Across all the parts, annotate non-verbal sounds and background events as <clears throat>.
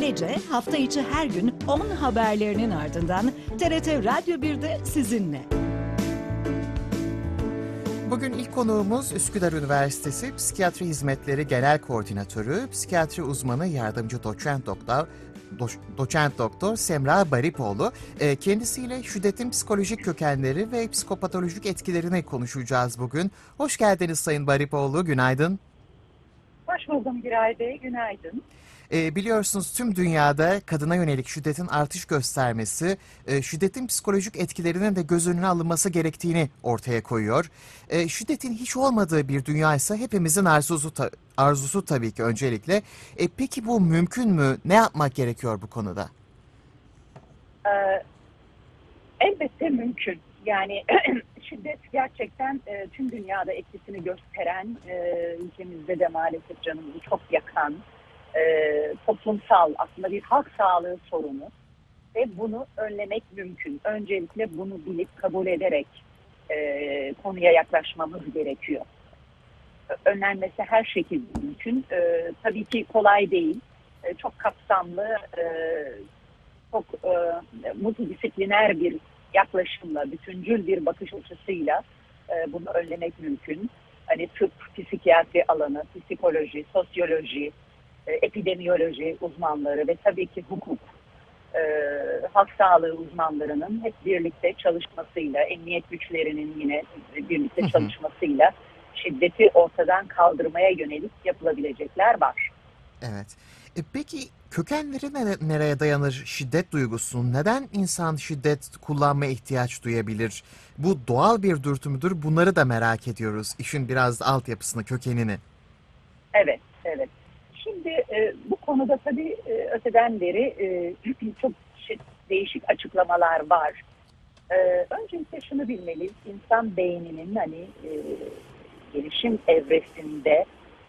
Ailece hafta içi her gün 10 haberlerinin ardından TRT Radyo 1'de sizinle. Bugün ilk konuğumuz Üsküdar Üniversitesi Psikiyatri Hizmetleri Genel Koordinatörü, psikiyatri uzmanı yardımcı doçent doktor do- doçent doktor Semra Baripoğlu. E, kendisiyle şiddetin psikolojik kökenleri ve psikopatolojik etkilerini konuşacağız bugün. Hoş geldiniz Sayın Baripoğlu, günaydın. Hoş buldum Giray Bey, günaydın. E, biliyorsunuz tüm dünyada kadına yönelik şiddetin artış göstermesi, e, şiddetin psikolojik etkilerinin de göz önüne alınması gerektiğini ortaya koyuyor. E, şiddetin hiç olmadığı bir dünya ise hepimizin arzusu, ta- arzusu tabii ki öncelikle. E, peki bu mümkün mü? Ne yapmak gerekiyor bu konuda? Ee, elbette mümkün. Yani <clears throat> şiddet gerçekten e, tüm dünyada etkisini gösteren, e, ülkemizde de maalesef canımızı çok yakan, e, toplumsal aslında bir halk sağlığı sorunu ve bunu önlemek mümkün. Öncelikle bunu bilip kabul ederek e, konuya yaklaşmamız gerekiyor. Önlenmesi her şekilde mümkün. E, tabii ki kolay değil. E, çok kapsamlı, e, çok e, multidisipliner bir yaklaşımla, bütüncül bir bakış açısıyla e, bunu önlemek mümkün. Hani tıp, psikiyatri alanı, psikoloji, sosyoloji, e, epidemiyoloji uzmanları ve tabii ki hukuk, e, halk sağlığı uzmanlarının hep birlikte çalışmasıyla, emniyet güçlerinin yine birlikte çalışmasıyla şiddeti ortadan kaldırmaya yönelik yapılabilecekler var. Evet. E, peki kökenleri nere- nereye dayanır şiddet duygusunun? Neden insan şiddet kullanmaya ihtiyaç duyabilir? Bu doğal bir dürtü müdür? Bunları da merak ediyoruz. İşin biraz altyapısını, kökenini. Evet, evet. Şimdi e, bu konuda tabii e, öteden beri e, <clears throat> çok şey- değişik açıklamalar var. E, öncelikle şunu bilmeliyiz. İnsan beyninin hani e, gelişim evresinde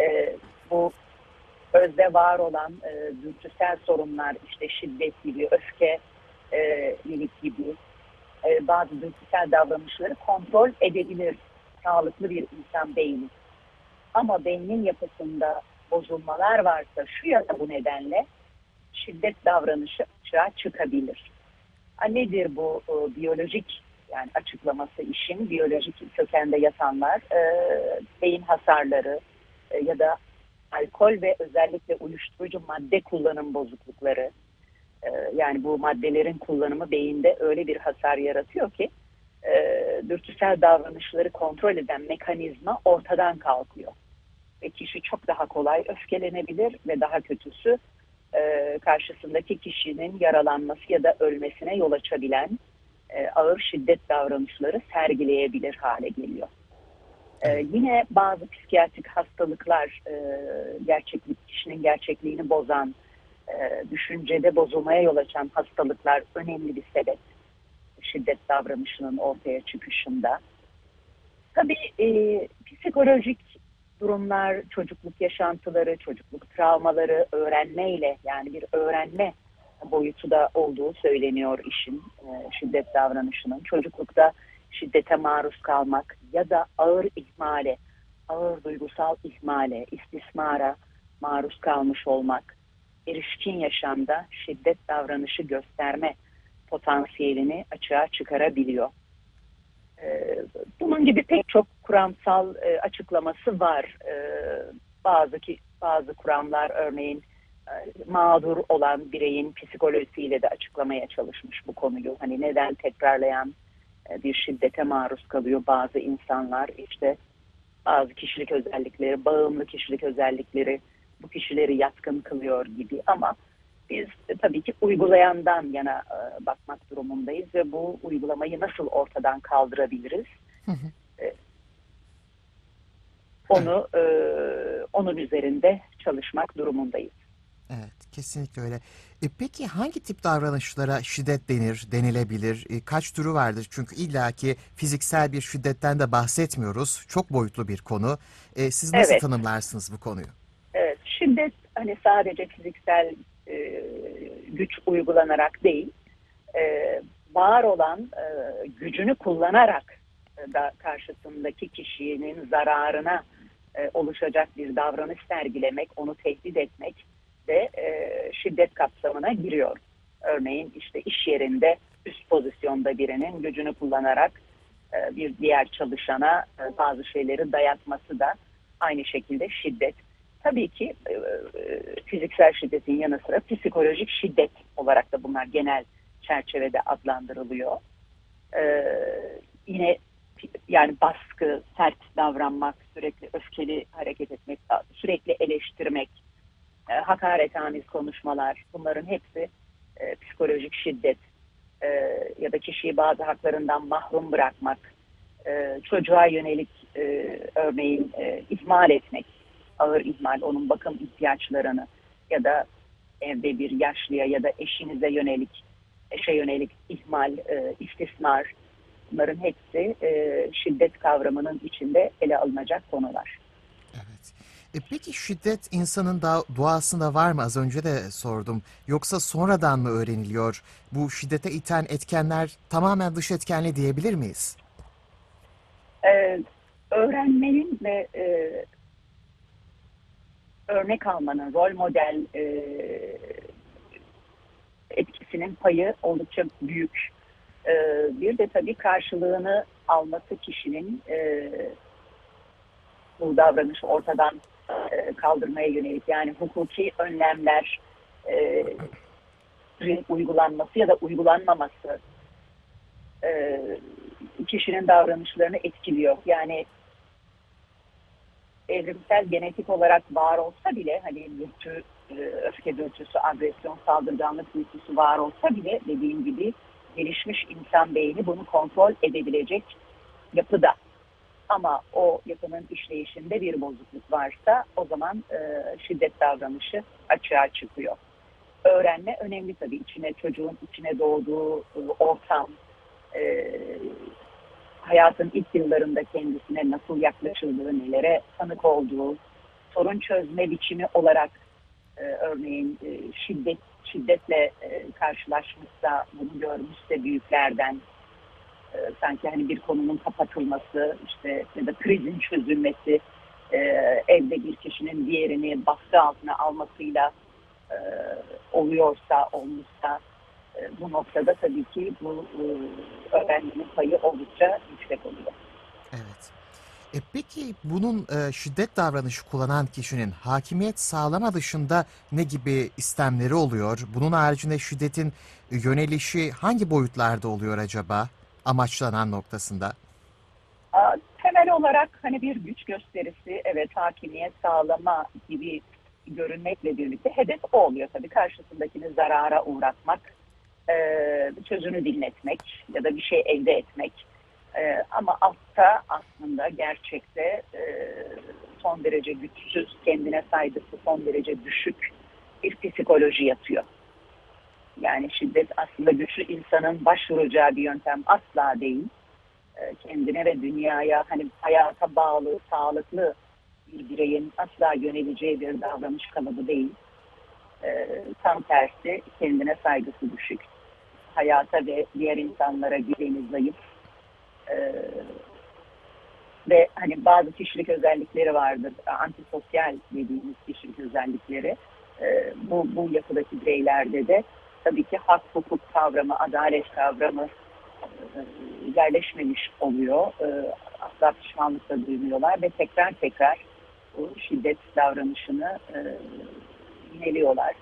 e, bu özde var olan e, dürtüsel sorunlar, işte şiddet gibi, öfke, e, lilik gibi e, bazı dürtüsel davranışları kontrol edebilir sağlıklı bir insan beyni. Ama beynin yapısında bozulmalar varsa şu ya da bu nedenle şiddet davranışı açığa çıkabilir. Ha, nedir bu e, biyolojik yani açıklaması işin biyolojik kökende yatanlar e, beyin hasarları e, ya da alkol ve özellikle uyuşturucu madde kullanım bozuklukları e, yani bu maddelerin kullanımı beyinde öyle bir hasar yaratıyor ki e, dürtüsel davranışları kontrol eden mekanizma ortadan kalkıyor ve kişi çok daha kolay öfkelenebilir ve daha kötüsü e, karşısındaki kişinin yaralanması ya da ölmesine yol açabilen e, ağır şiddet davranışları sergileyebilir hale geliyor. E, yine bazı psikiyatrik hastalıklar e, gerçeklik kişinin gerçekliğini bozan, e, düşüncede bozulmaya yol açan hastalıklar önemli bir sebep şiddet davranışının ortaya çıkışında. Tabii e, psikolojik durumlar, çocukluk yaşantıları, çocukluk travmaları öğrenmeyle yani bir öğrenme boyutu da olduğu söyleniyor işin e, şiddet davranışının. Çocuklukta şiddete maruz kalmak ya da ağır ihmale, ağır duygusal ihmale, istismara maruz kalmış olmak, erişkin yaşamda şiddet davranışı gösterme potansiyelini açığa çıkarabiliyor. Ee, Bunun gibi pek çok kuramsal e, açıklaması var. Ee, Bazı ki bazı kuramlar örneğin e, mağdur olan bireyin psikolojisiyle de açıklamaya çalışmış bu konuyu. Hani neden tekrarlayan e, bir şiddete maruz kalıyor bazı insanlar işte bazı kişilik özellikleri, bağımlı kişilik özellikleri bu kişileri yatkın kılıyor gibi ama biz e, tabii ki uygulayandan yana e, bakmak durumundayız ve bu uygulamayı nasıl ortadan kaldırabiliriz? Hı hı. E, onu e, onun üzerinde çalışmak durumundayız. Evet, kesinlikle öyle. E, peki hangi tip davranışlara şiddet denir, denilebilir? E, kaç türü vardır? Çünkü illaki fiziksel bir şiddetten de bahsetmiyoruz. Çok boyutlu bir konu. E, siz nasıl Evet. tanımlarsınız bu konuyu? Evet, şiddet hani sadece fiziksel e, güç uygulanarak değil, e, var olan e, gücünü kullanarak e, da karşısındaki kişinin zararına e, oluşacak bir davranış sergilemek, onu tehdit etmek de e, şiddet kapsamına giriyor. Örneğin işte iş yerinde üst pozisyonda birinin gücünü kullanarak e, bir diğer çalışana e, bazı şeyleri dayatması da aynı şekilde şiddet. Tabii ki e, e, fiziksel şiddetin yanı sıra psikolojik şiddet olarak da bunlar genel çerçevede adlandırılıyor. E, yine yani baskı, sert davranmak, sürekli öfkeli hareket etmek, sürekli eleştirmek, e, hakaretamiz konuşmalar bunların hepsi psikolojik şiddet ya da kişiyi bazı haklarından mahrum bırakmak, çocuğa yönelik örneğin e, ihmal etmek, ağır ihmal, onun bakım ihtiyaçlarını ya da evde bir yaşlıya ya da eşinize yönelik, eşe yönelik ihmal, e, istismar, bunların hepsi e, şiddet kavramının içinde ele alınacak konular. Evet. E peki şiddet insanın da doğasında var mı? Az önce de sordum. Yoksa sonradan mı öğreniliyor? Bu şiddete iten etkenler tamamen dış etkenli diyebilir miyiz? Ee, öğrenmenin ve e, örnek almanın, rol model e, etkisinin payı oldukça büyük. E, bir de tabii karşılığını alması kişinin e, bu davranışı ortadan e, kaldırmaya yönelik yani hukuki önlemler e, uygulanması ya da uygulanmaması e, kişinin davranışlarını etkiliyor. Yani evrimsel genetik olarak var olsa bile hani dürtü, e, öfke dürtüsü, agresyon, saldırganlık dürtüsü var olsa bile dediğim gibi gelişmiş insan beyni bunu kontrol edebilecek yapıda. Ama o yapının işleyişinde bir bozukluk varsa o zaman e, şiddet davranışı açığa çıkıyor. Öğrenme önemli tabii. İçine çocuğun içine doğduğu e, ortam, e, hayatın ilk yıllarında kendisine nasıl yaklaşıldığı, nelere tanık olduğu, sorun çözme biçimi olarak e, örneğin e, şiddet şiddetle e, karşılaşmışsa, bunu görmüşse büyüklerden e, sanki hani bir konunun kapatılması, işte ya da krizin çözülmesi, e, evde bir kişinin diğerini baskı altına almasıyla e, oluyorsa, olmuşsa bu noktada tabii ki bu e, öğrenmenin payı oldukça yüksek oluyor. Evet. E peki bunun e, şiddet davranışı kullanan kişinin hakimiyet sağlama dışında ne gibi istemleri oluyor? Bunun haricinde şiddetin yönelişi hangi boyutlarda oluyor acaba? Amaçlanan noktasında. A, temel olarak hani bir güç gösterisi, evet hakimiyet sağlama gibi görünmekle birlikte hedef o oluyor tabii. Karşısındakini zarara uğratmak, e, sözünü dinletmek ya da bir şey elde etmek. E, ama altta aslında gerçekte e, son derece güçsüz, kendine saygısı son derece düşük bir psikoloji yatıyor. Yani şiddet aslında güçlü insanın başvuracağı bir yöntem asla değil. E, kendine ve dünyaya hani hayata bağlı, sağlıklı bir bireyin asla yöneleceği bir davranış kalıbı değil. E, tam tersi kendine saygısı düşük. Hayata ve diğer insanlara güveni zayıf. E, ve hani bazı kişilik özellikleri vardır. Antisosyal dediğimiz kişilik özellikleri. E, bu, bu yapıdaki bireylerde de tabii ki hak hukuk kavramı, adalet kavramı e, yerleşmemiş oluyor. E, asla pişmanlık da duymuyorlar ve tekrar tekrar bu şiddet davranışını e, yineliyorlar.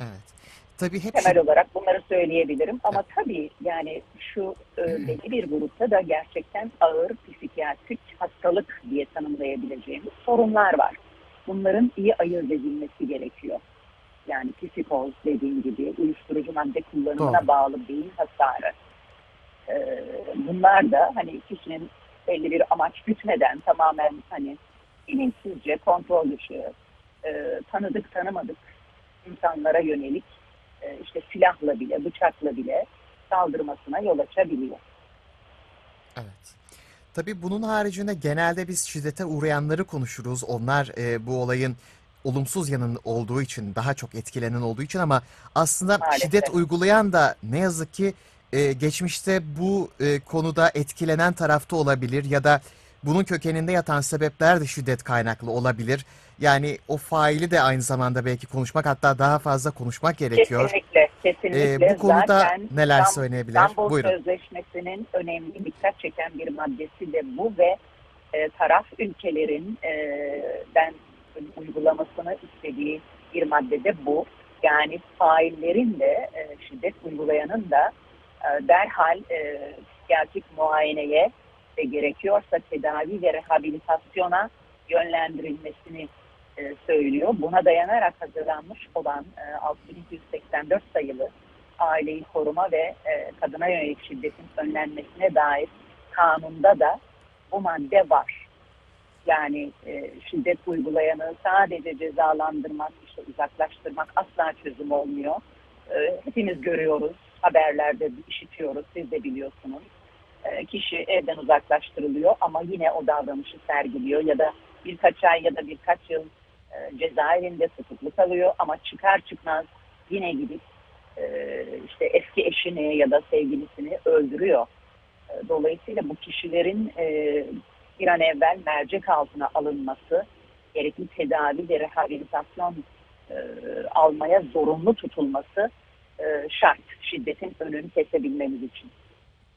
Evet. Tabii hep Temel olarak bunları söyleyebilirim ama tabii yani şu e, belli bir grupta da gerçekten ağır psikiyatrik hastalık diye tanımlayabileceğimiz sorunlar var. Bunların iyi ayırt edilmesi gerekiyor. Yani psikoz dediğim gibi uyuşturucu madde kullanımına Doğru. bağlı beyin hasarı. E, bunlar da hani kişinin belli bir amaç gütmeden tamamen hani bilinçsizce kontrol dışı e, tanıdık tanımadık insanlara yönelik e, işte silahla bile bıçakla bile saldırmasına yol açabiliyor. Evet. Tabii bunun haricinde genelde biz şiddete uğrayanları konuşuruz. Onlar e, bu olayın olumsuz yanının olduğu için, daha çok etkilenen olduğu için ama aslında Maalesef. şiddet uygulayan da ne yazık ki e, geçmişte bu e, konuda etkilenen tarafta olabilir ya da bunun kökeninde yatan sebepler de şiddet kaynaklı olabilir. Yani o faili de aynı zamanda belki konuşmak hatta daha fazla konuşmak gerekiyor. Kesinlikle, kesinlikle. Ee, bu konuda Zaten neler İstanbul- söyleyebilir? İstanbul Buyurun. Sözleşmesi'nin önemli dikkat çeken bir maddesi de bu ve e, taraf ülkelerin e, ben uygulamasını istediği bir madde de bu. Yani faillerin de e, şiddet uygulayanın da e, derhal e, psikiyatrik muayeneye ve gerekiyorsa tedavi ve rehabilitasyona yönlendirilmesini e, söylüyor. Buna dayanarak hazırlanmış olan e, 6284 sayılı aileyi koruma ve e, kadına yönelik şiddetin önlenmesine dair kanunda da bu madde var. Yani e, şiddet uygulayanı sadece cezalandırmak, işte uzaklaştırmak asla çözüm olmuyor. E, hepimiz görüyoruz, haberlerde işitiyoruz, siz de biliyorsunuz. E, kişi evden uzaklaştırılıyor ama yine o davranışı sergiliyor ya da birkaç ay ya da birkaç yıl e, cezaevinde tutuklu kalıyor ama çıkar çıkmaz yine gidip e, işte eski eşini ya da sevgilisini öldürüyor. Dolayısıyla bu kişilerin bir an evvel mercek altına alınması, gerekli tedavi ve rehabilitasyon almaya zorunlu tutulması şart. Şiddetin önünü kesebilmemiz için.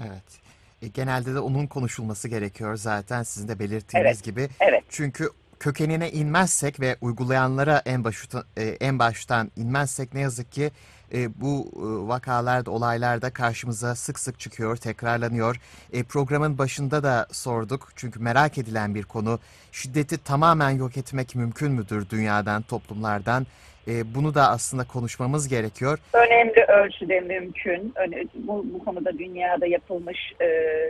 Evet. E, genelde de onun konuşulması gerekiyor zaten sizin de belirttiğiniz Evet. gibi. Evet, Çünkü kökenine inmezsek ve uygulayanlara en başta, e, en baştan inmezsek ne yazık ki e, bu e, vakalarda, olaylarda karşımıza sık sık çıkıyor, tekrarlanıyor. E, programın başında da sorduk çünkü merak edilen bir konu. Şiddeti tamamen yok etmek mümkün müdür dünyadan, toplumlardan? E, bunu da aslında konuşmamız gerekiyor. önemli ölçüde mümkün. Bu, bu konuda dünyada yapılmış e,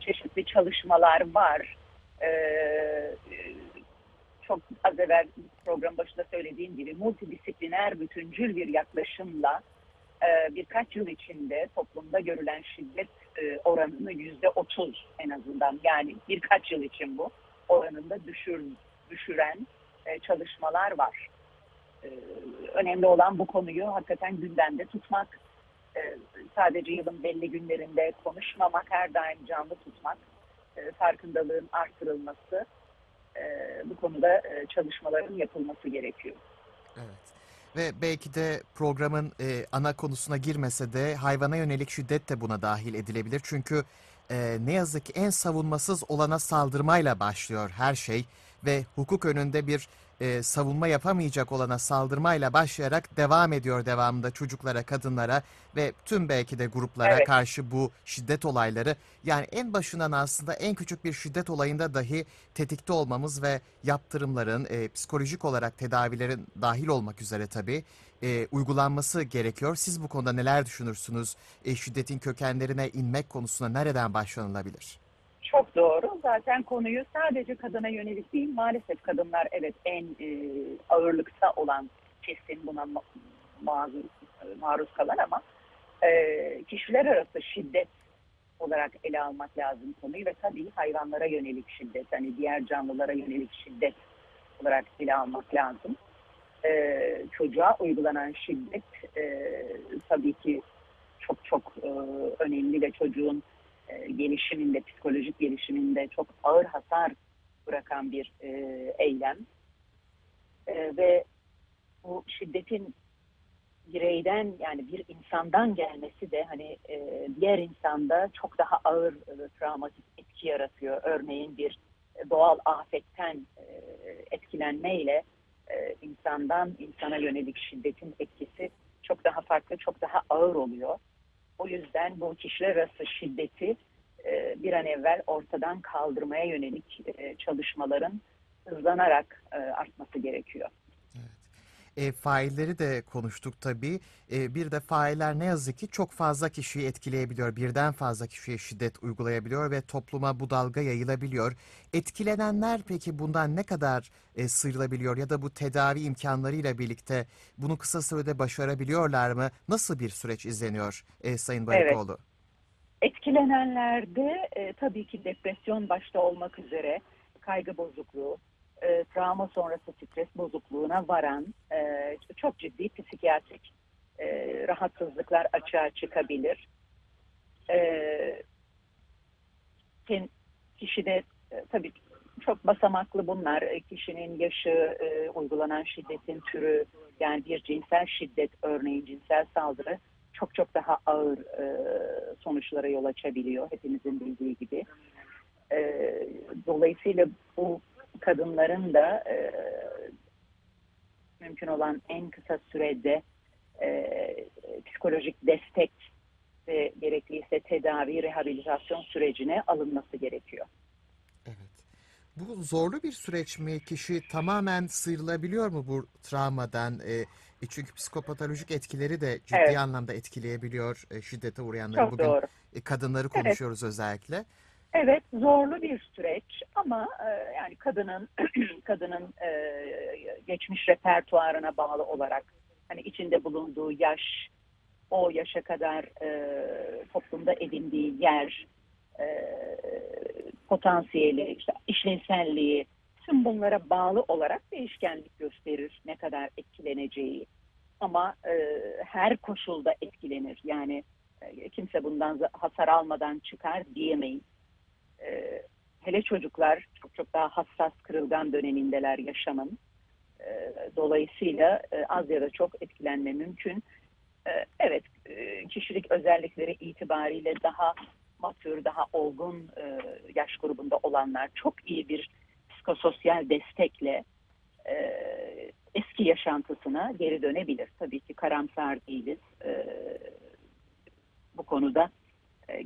çeşitli çalışmalar var. E, çok az evvel program başında söylediğim gibi multidisipliner, bütüncül bir yaklaşımla e, birkaç yıl içinde toplumda görülen şiddet oranını yüzde otuz en azından yani birkaç yıl için bu oranında düşür, düşüren çalışmalar var. E, önemli olan bu konuyu hakikaten gündemde tutmak. E, sadece yılın belli günlerinde konuşmamak, her daim canlı tutmak, e, farkındalığın artırılması, bu konuda çalışmaların yapılması gerekiyor. Evet. Ve belki de programın ana konusuna girmese de hayvana yönelik şiddet de buna dahil edilebilir. Çünkü ne yazık ki en savunmasız olana saldırmayla başlıyor her şey ve hukuk önünde bir e, savunma yapamayacak olana saldırmayla başlayarak devam ediyor devamında çocuklara, kadınlara ve tüm belki de gruplara Evet. karşı bu şiddet olayları. Yani en başından aslında en küçük bir şiddet olayında dahi tetikte olmamız ve yaptırımların e, psikolojik olarak tedavilerin dahil olmak üzere tabii e, uygulanması gerekiyor. Siz bu konuda neler düşünürsünüz? E, şiddetin kökenlerine inmek konusunda nereden başlanılabilir? Çok doğru. Zaten konuyu sadece kadına yönelik değil, maalesef kadınlar evet en e, ağırlıkta olan kesim buna ma- mazur, e, maruz kalan ama e, kişiler arası şiddet olarak ele almak lazım konuyu ve tabii hayvanlara yönelik şiddet, hani diğer canlılara yönelik şiddet olarak ele almak lazım. E, çocuğa uygulanan şiddet e, tabii ki çok çok e, önemli ve çocuğun gelişiminde, psikolojik gelişiminde çok ağır hasar bırakan bir e, eylem. E, ve bu şiddetin bireyden yani bir insandan gelmesi de hani e, diğer insanda çok daha ağır e, travmatik etki yaratıyor. Örneğin bir doğal afetten e, etkilenmeyle e, insandan insana yönelik şiddetin etkisi çok daha farklı, çok daha ağır oluyor. O yüzden bu kişiler arası şiddeti e, bir an evvel ortadan kaldırmaya yönelik e, çalışmaların hızlanarak e, artması gerekiyor. E, failleri de konuştuk tabii. E, bir de failler ne yazık ki çok fazla kişiyi etkileyebiliyor. Birden fazla kişiye şiddet uygulayabiliyor ve topluma bu dalga yayılabiliyor. Etkilenenler peki bundan ne kadar e, sıyrılabiliyor ya da bu tedavi imkanlarıyla birlikte bunu kısa sürede başarabiliyorlar mı? Nasıl bir süreç izleniyor e, Sayın Baripoğlu? Etkilenenlerde e, tabii ki depresyon başta olmak üzere kaygı bozukluğu, e, travma sonrası stres bozukluğuna varan e, çok ciddi psikiyatrik e, rahatsızlıklar açığa çıkabilir. E, kişide e, tabii çok basamaklı bunlar. E, Kişinin yaşı, e, uygulanan şiddetin türü, yani bir cinsel şiddet örneğin cinsel saldırı çok çok daha ağır e, sonuçlara yol açabiliyor hepimizin bildiği gibi. E, dolayısıyla bu kadınların da e, mümkün olan en kısa sürede e, psikolojik destek ve gerekliyse tedavi, rehabilitasyon sürecine alınması gerekiyor. Evet. Bu zorlu bir süreç mi? Kişi tamamen sıyrılabiliyor mu bu travmadan? E, e, çünkü psikopatolojik etkileri de ciddi Evet. anlamda etkileyebiliyor e, şiddete uğrayanları. Çok Bugün doğru. e, kadınları konuşuyoruz özellikle. Evet, zorlu bir süreç ama e, yani kadının <clears throat> kadının e, geçmiş repertuarına bağlı olarak hani içinde bulunduğu yaş, o yaşa kadar e, toplumda edindiği yer, e, potansiyeli, işte işlevselliği, tüm bunlara bağlı olarak değişkenlik gösterir ne kadar etkileneceği. Ama e, her koşulda etkilenir. Yani e, kimse bundan hasar almadan çıkar diyemeyiz. E, hele çocuklar çok çok daha hassas, kırılgan dönemindeler yaşamın. E, dolayısıyla e, az ya da çok etkilenme mümkün. E, evet, e, kişilik özellikleri itibariyle daha matür, daha olgun e, yaş grubunda olanlar çok iyi bir psikososyal destekle e, eski yaşantısına geri dönebilir. Tabii ki karamsar değiliz. E, bu konuda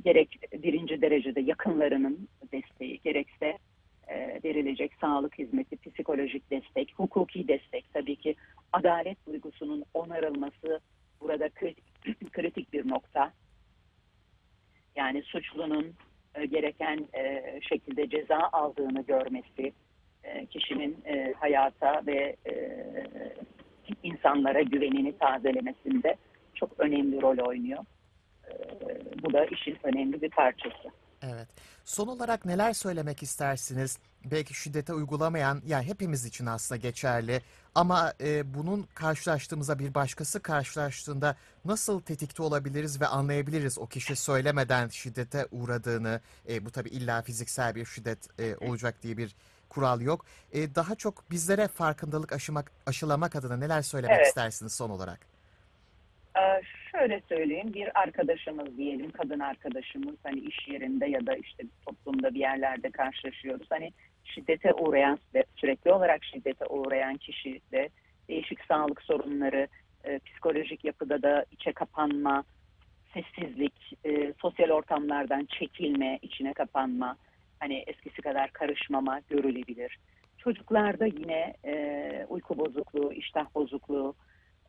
gerek birinci derecede yakınlarının desteği, gerekse e, verilecek sağlık hizmeti, psikolojik destek, hukuki destek tabii ki adalet duygusunun onarılması burada <clears throat> kritik, bir nokta. Yani suçlunun e, gereken e, şekilde ceza aldığını görmesi, e, kişinin e, hayata ve e, insanlara güvenini tazelemesinde çok önemli rol oynuyor. E, bu da işin önemli bir parçası. Evet. Son olarak neler söylemek istersiniz? Belki şiddete uygulamayan, ya hepimiz için aslında geçerli ama e, bunun karşılaştığımızda bir başkası karşılaştığında nasıl tetikte olabiliriz ve anlayabiliriz o kişi söylemeden şiddete uğradığını. E, bu tabii illa fiziksel bir şiddet e, olacak diye bir kural yok. E, daha çok bizlere farkındalık aşımak, aşılamak adına neler söylemek Evet. istersiniz son olarak? Ee, şöyle söyleyeyim bir arkadaşımız diyelim kadın arkadaşımız hani iş yerinde ya da işte toplumda bir yerlerde karşılaşıyoruz. Hani şiddete uğrayan sürekli olarak şiddete uğrayan kişi de değişik sağlık sorunları, e, psikolojik yapıda da içe kapanma, sessizlik, e, sosyal ortamlardan çekilme, içine kapanma, hani eskisi kadar karışmama görülebilir. Çocuklarda yine e, uyku bozukluğu, iştah bozukluğu,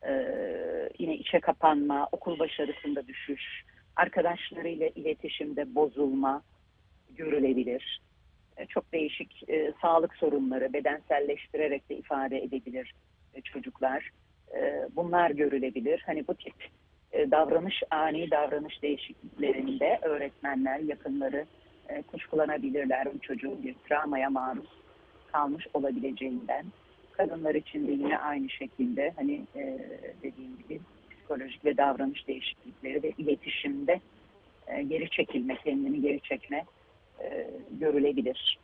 ee, yine içe kapanma, okul başarısında düşüş, arkadaşlarıyla iletişimde bozulma görülebilir. Ee, çok değişik e, sağlık sorunları bedenselleştirerek de ifade edebilir e, çocuklar. Ee, bunlar görülebilir. Hani bu tip e, davranış, ani davranış değişikliklerinde öğretmenler, yakınları e, kuşkulanabilirler bu çocuğun bir travmaya maruz kalmış olabileceğinden kadınlar için de yine aynı şekilde hani e, dediğim gibi psikolojik ve davranış değişiklikleri ve iletişimde e, geri çekilme, kendini geri çekme e, görülebilir.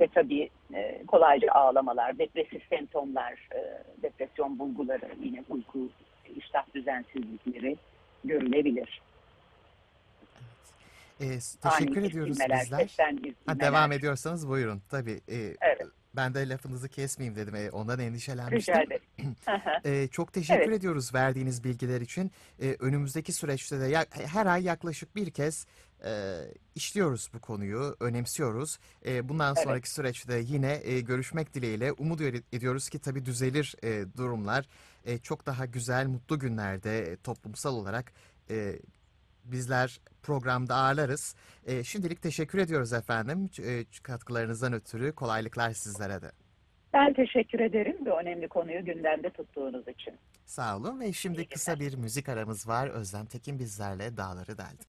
Ve tabii e, kolayca ağlamalar, depresif semptomlar, e, depresyon bulguları, yine uyku, iştah düzensizlikleri görülebilir. E, Ani teşekkür ediyoruz irkilmeler, bizler. Ha, devam ediyorsanız buyurun. Tabii. e, Evet. Ben de lafınızı kesmeyeyim dedim. E, ondan endişelenmiştim. Rica ederim. <clears throat> E, çok teşekkür Evet. ediyoruz verdiğiniz bilgiler için. E, önümüzdeki süreçte de ya- her ay yaklaşık bir kez e, işliyoruz bu konuyu, önemsiyoruz. E, bundan Evet. sonraki süreçte yine e, görüşmek dileğiyle umut ed- ediyoruz ki tabii düzelir e, durumlar. E, çok daha güzel, mutlu günlerde e, toplumsal olarak e, bizler programda ağırlarız. E, şimdilik teşekkür ediyoruz efendim. E, katkılarınızdan ötürü kolaylıklar sizlere de. Ben teşekkür ederim bu önemli konuyu gündemde tuttuğunuz için. Sağ olun ve şimdi kısa bir müzik aramız var. Özlem Tekin bizlerle Dağları Deldi.